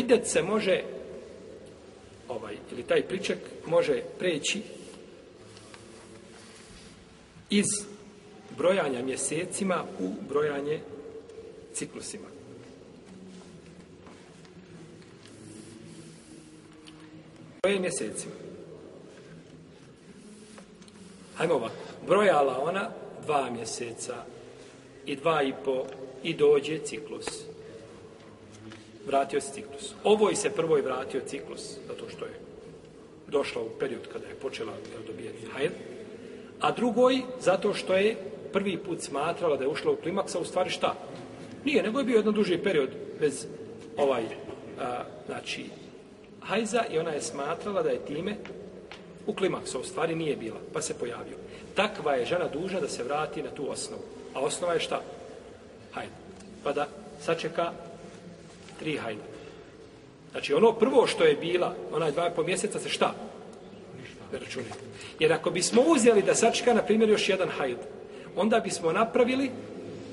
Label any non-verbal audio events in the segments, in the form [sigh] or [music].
idet se može, ovaj, ili taj priček može preći iz brojanja mjesecima u brojanje ciklusima. Broje mjesecima. Hajmo ovako. Brojala ona dva mjeseca i dva i po i dođe ciklus vratio se ciklus. Ovoj se prvoj vratio ciklus, zato što je došla u period kada je počela dobijati hajl, a drugoj zato što je prvi put smatrala da je ušla u klimaksa, u stvari šta? Nije, nego je bio jedan duži period bez ovaj, znači, hajza i ona je smatrala da je time u a u stvari nije bila, pa se pojavio. Takva je žena dužna da se vrati na tu osnovu. A osnova je šta? Hajde. Pa da sačeka Tri hajda. Znači ono prvo što je bila, onaj dva i pol mjeseca se šta? Ne Jer ako bismo uzeli da sačka, na primjer, još jedan hajd, onda bismo napravili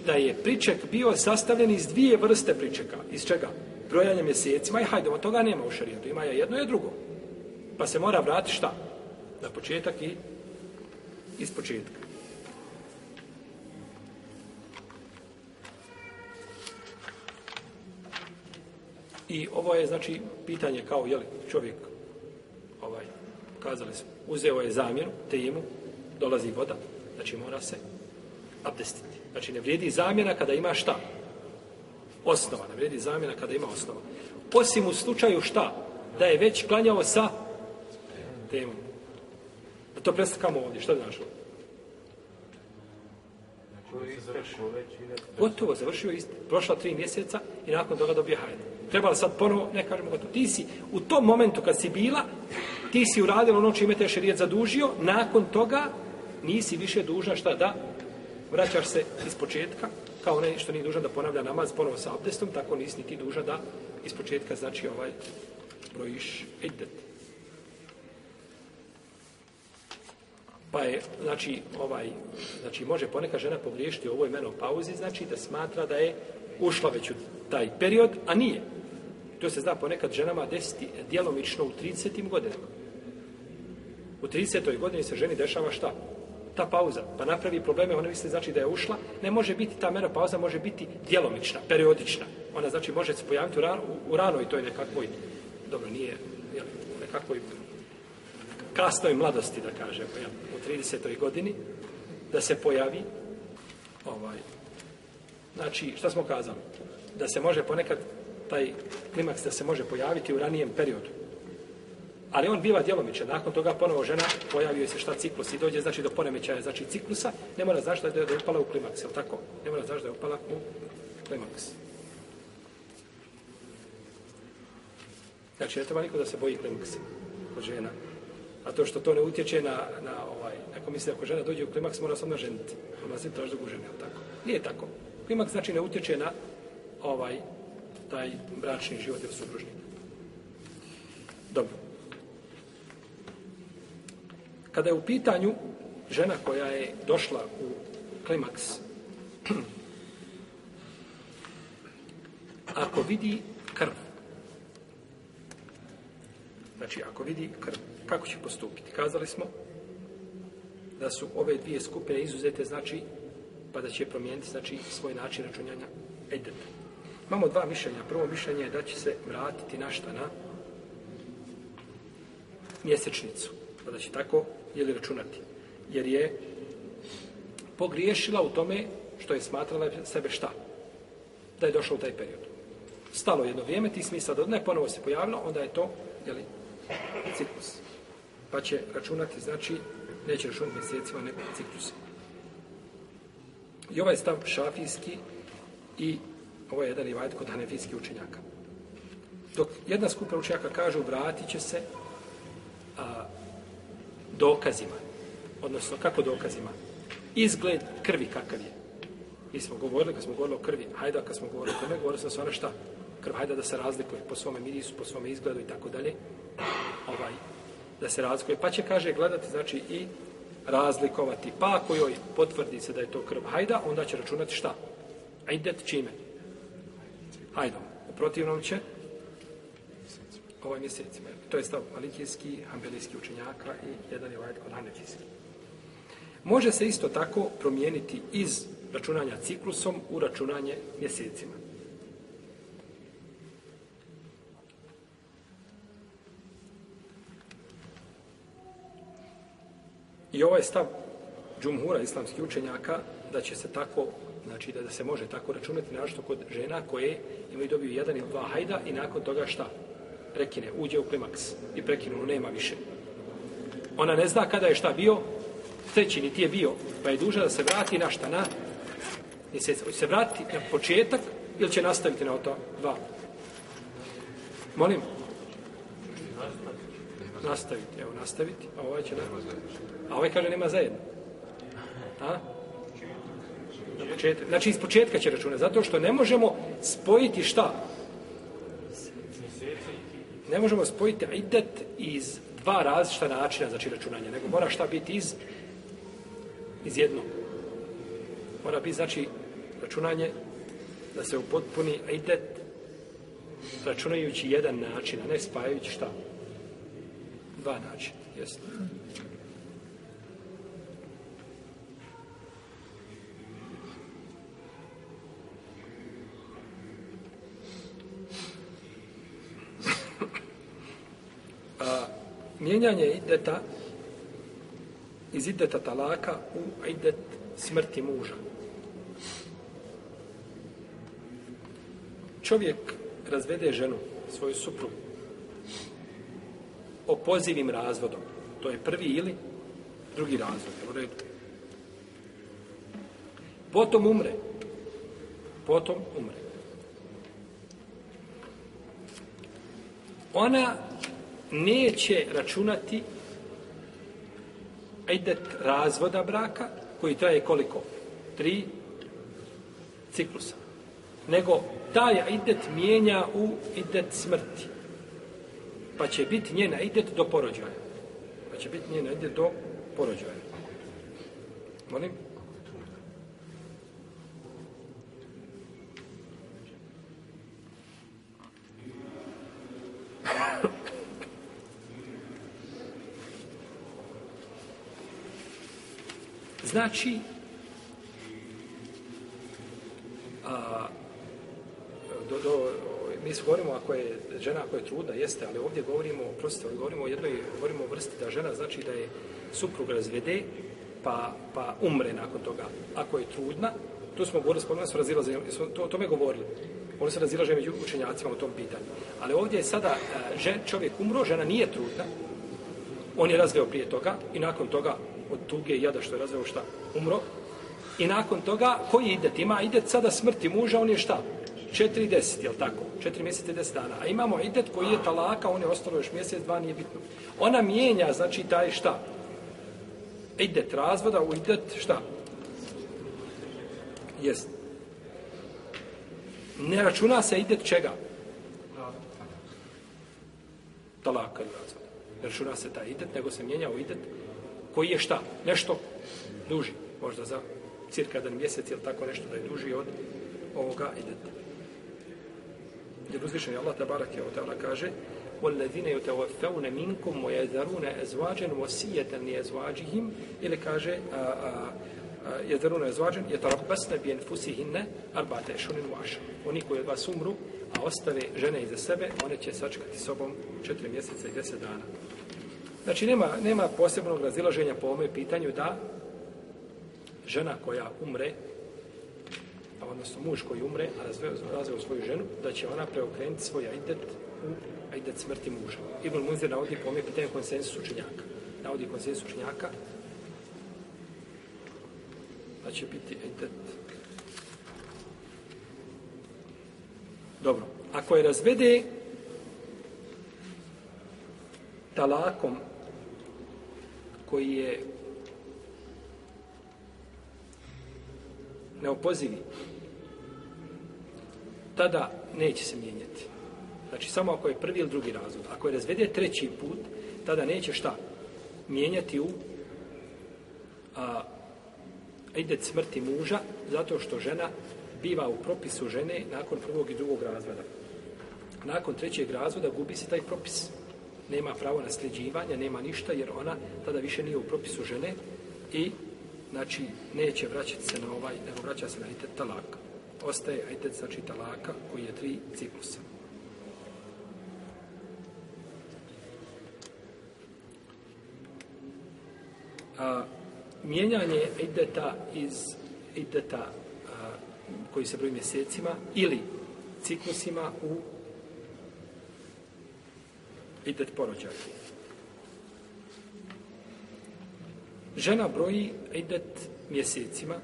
da je priček bio sastavljen iz dvije vrste pričeka. Iz čega? Brojanje mjesecima i hajdova. Toga nema u šarijetu. Ima je jedno i drugo. Pa se mora vratiti šta? Na početak i iz početka. I ovo je, znači, pitanje kao, je li čovjek, ovaj, kazali smo, uzeo je zamjeru, temu, dolazi voda, znači mora se abdestiti. Znači, ne vrijedi zamjena kada ima šta? Osnova, ne vrijedi zamjena kada ima osnova. Osim u slučaju šta? Da je već klanjao sa temom. Da to preslikamo ovdje, šta bi našlo? Znači, Gotovo, završio isti, prošla tri mjeseca i nakon toga dobije hajde. Treba sad ponovo, ne kažemo gotovo. Ti si u tom momentu kad si bila, ti si uradila ono čime te šerijet zadužio, nakon toga nisi više dužna šta da vraćaš se iz početka, kao nešto što nije dužan da ponavlja namaz ponovo sa abdestom, tako nisi ni ti dužan da iz početka znači ovaj brojiš ejtet. Pa je, znači, ovaj, znači, može poneka žena pogriješiti u ovoj menopauzi, znači da smatra da je ušla već u taj period, a nije. To se zna ponekad ženama desiti djelomično u 30. godinama. U 30. godini se ženi dešava šta? Ta pauza. Pa napravi probleme, ona misli znači da je ušla. Ne može biti ta mera pauza, može biti djelomična, periodična. Ona znači može se pojaviti u, ran, u, u ranoj toj nekakvoj, dobro nije, jel, nekakvoj kasnoj mladosti, da kažem u 30. godini, da se pojavi ovaj, Znači, šta smo kazali? Da se može ponekad taj klimaks da se može pojaviti u ranijem periodu. Ali on biva djelomičan. Nakon toga ponovo žena pojavio se šta ciklus i dođe znači do poremećaja znači ciklusa. Ne mora znači da je, upala u klimaks, jel tako? Ne mora znaš da je upala u klimaks. Znači, ne treba niko da se boji klimaksa kod žena. A to što to ne utječe na, na ovaj, neko misli ako žena dođe u klimaks mora se odmah ženiti. Odmah se traži žene, jel tako? Nije tako. Klimaks znači ne utječe na ovaj, taj bračni život ili supružnik. Dobro. Kada je u pitanju žena koja je došla u klimaks, [clears throat] ako vidi krv, znači ako vidi krv, kako će postupiti? Kazali smo da su ove dvije skupine izuzete, znači, pa da će promijeniti, znači, svoj način računjanja edeta. Imamo dva mišljenja. Prvo mišljenje je da će se vratiti našta na mjesečnicu. Pa da će tako, jeli računati. Jer je pogriješila u tome što je smatrala sebe šta? Da je došla u taj period. Stalo jedno vrijeme, ti smisla do ne, ponovo se pojavilo, onda je to, jeli, ciklus. Pa će računati, znači, neće računati mjesecima, ne ciklusima. I ovaj stav šafijski i ovo je jedan rivajet kod hanefijskih učenjaka. Dok jedna skupa učenjaka kaže vratit će se a, dokazima, odnosno kako dokazima? Izgled krvi kakav je. Mi smo govorili, kad smo govorili o krvi, hajda kad smo govorili o tome, govorili smo se šta? Krv hajda da se razlikuje po svome mirisu, po svome izgledu i tako dalje. Ovaj, da se razlikuje. Pa će, kaže, gledati, znači, i razlikovati. Pa ako joj potvrdi se da je to krv hajda, onda će računati šta? A idet čime? Ajde, U protivnom će ovaj mjesecima. To je stav malikijski, ambelijski učenjaka i jedan je ovaj kod Može se isto tako promijeniti iz računanja ciklusom u računanje mjesecima. I ovaj stav džumhura islamskih učenjaka da će se tako, znači da, da se može tako računati našto kod žena koje imaju dobiju jedan ili dva hajda i nakon toga šta? Prekine, uđe u klimaks i prekinu, nema više. Ona ne zna kada je šta bio, treći niti je bio, pa je duža da se vrati na šta na, i se, se vrati na početak ili će nastaviti na to dva. Molim? Nastaviti, evo nastaviti, a ovaj će A ovaj kaže nema zajedno. A? Na početak. Znači, iz početka će računati. Zato što ne možemo spojiti šta? Ne možemo spojiti idet iz dva različita načina, znači računanje nego mora šta biti iz, iz jednog. Mora biti, znači, računanje da se upotpuni idet računajući jedan način, a ne spajajući šta? Dva načina. Jesno. mijenjanje ideta iz ideta talaka u idet smrti muža. Čovjek razvede ženu, svoju suprugu, opozivim razvodom. To je prvi ili drugi razvod, u redu? Potom umre. Potom umre. Ona neće računati idet razvoda braka, koji traje koliko? Tri ciklusa. Nego taj idet mijenja u idet smrti. Pa će biti njena idet do porođaja. Pa će biti njena idet do porođaja. Molim? znači a, do, do, mi govorimo ako je žena ako je trudna, jeste, ali ovdje govorimo, prostite, govorimo o jednoj, govorimo o vrsti da žena znači da je suprug razvede pa, pa umre nakon toga. Ako je trudna, tu smo govorili, spomenuli smo to, o tome govorili. Oni se razilaže među učenjacima o tom pitanju. Ali ovdje je sada e, žen, čovjek umro, žena nije trudna, on je razveo prije toga i nakon toga od tuge i jada što je razveo šta? Umro. I nakon toga, koji idet? Ima idet sada smrti muža, on je šta? Četiri i jel tako? Četiri mjeseca i deset dana. A imamo idet koji je talaka, on je ostalo još mjesec, dva, nije bitno. Ona mijenja, znači, taj šta? Idet razvoda u idet šta? Jest. Ne računa se idet čega? Talaka i razvoda. Ne računa se taj idet, nego se mijenja u idet koji je šta? Nešto duži, možda za cirka jedan mjesec ili tako nešto da je duži od ovoga edeta. Jer uzvišen Allah tabarak je ta'ala kaže وَالَّذِينَ يُتَوَفَّوْنَ مِنْكُمْ وَيَذَرُونَ أَزْوَاجًا وَسِيَّةً لِيَزْوَاجِهِمْ ili kaže a, a, يذرون ازواجا يتربصن بانفسهن اربعه اشهر وعشر oni koji od vas umru a ostave žene iza sebe one će sačekati sobom četiri mjeseca i deset dana Znači, nema, nema posebnog razilaženja po ovome pitanju da žena koja umre, odnosno muž koji umre, a razveo, razveo svoju ženu, da će ona preokrenuti svoj ajdet u ajdet smrti muža. Ibn Munzir navodi po ovome pitanju konsensus učenjaka. Navodi konsensus učenjaka da će biti ajdet. Dobro. Ako je razvede talakom koji je neopozivi, tada neće se mijenjati. Znači, samo ako je prvi ili drugi razvod. Ako je razvede treći put, tada neće šta? Mijenjati u a, idet smrti muža, zato što žena biva u propisu žene nakon prvog i drugog razvoda. Nakon trećeg razvoda gubi se taj propis nema pravo nasljeđivanja, nema ništa, jer ona tada više nije u propisu žene i znači neće vraćati se na ovaj, nego vraća se na itet talaka. Ostaje itet znači talaka koji je tri ciklusa. A, mijenjanje ideta iz ideta koji se broji mjesecima ili ciklusima u idet porođaj Žena broji idet mjesecima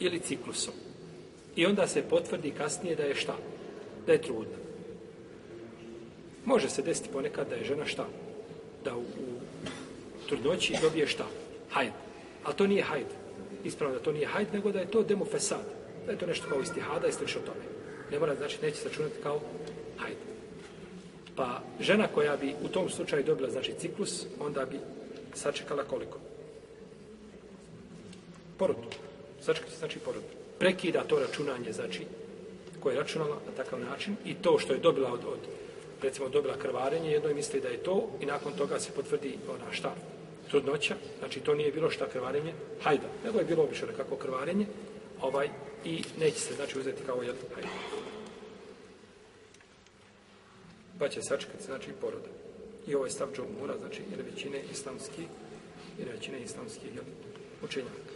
ili ciklusom. I onda se potvrdi kasnije da je šta? Da je trudna. Može se desiti ponekad da je žena šta? Da u, u trudnoći dobije šta? Hajd. A to nije hajd. Ispravno da to nije hajd, nego da je to demofesad. Da je to nešto kao istihada i slično tome. Ne mora znači neće sačunati kao hajd. Pa žena koja bi u tom slučaju dobila znači ciklus, onda bi sačekala koliko? Porod. Sačekala se znači porod. Prekida to računanje znači koje je računala na takav način i to što je dobila od, od recimo dobila krvarenje, jedno misli da je to i nakon toga se potvrdi ona šta? Trudnoća, znači to nije bilo šta krvarenje, hajda, nego je bilo obično kako krvarenje, ovaj, i neće se znači uzeti kao jedno hajda pa će sačekati, znači, poroda. I ovaj je stav džumura, znači, ili većine islamskih, i većine islamskih učenjaka.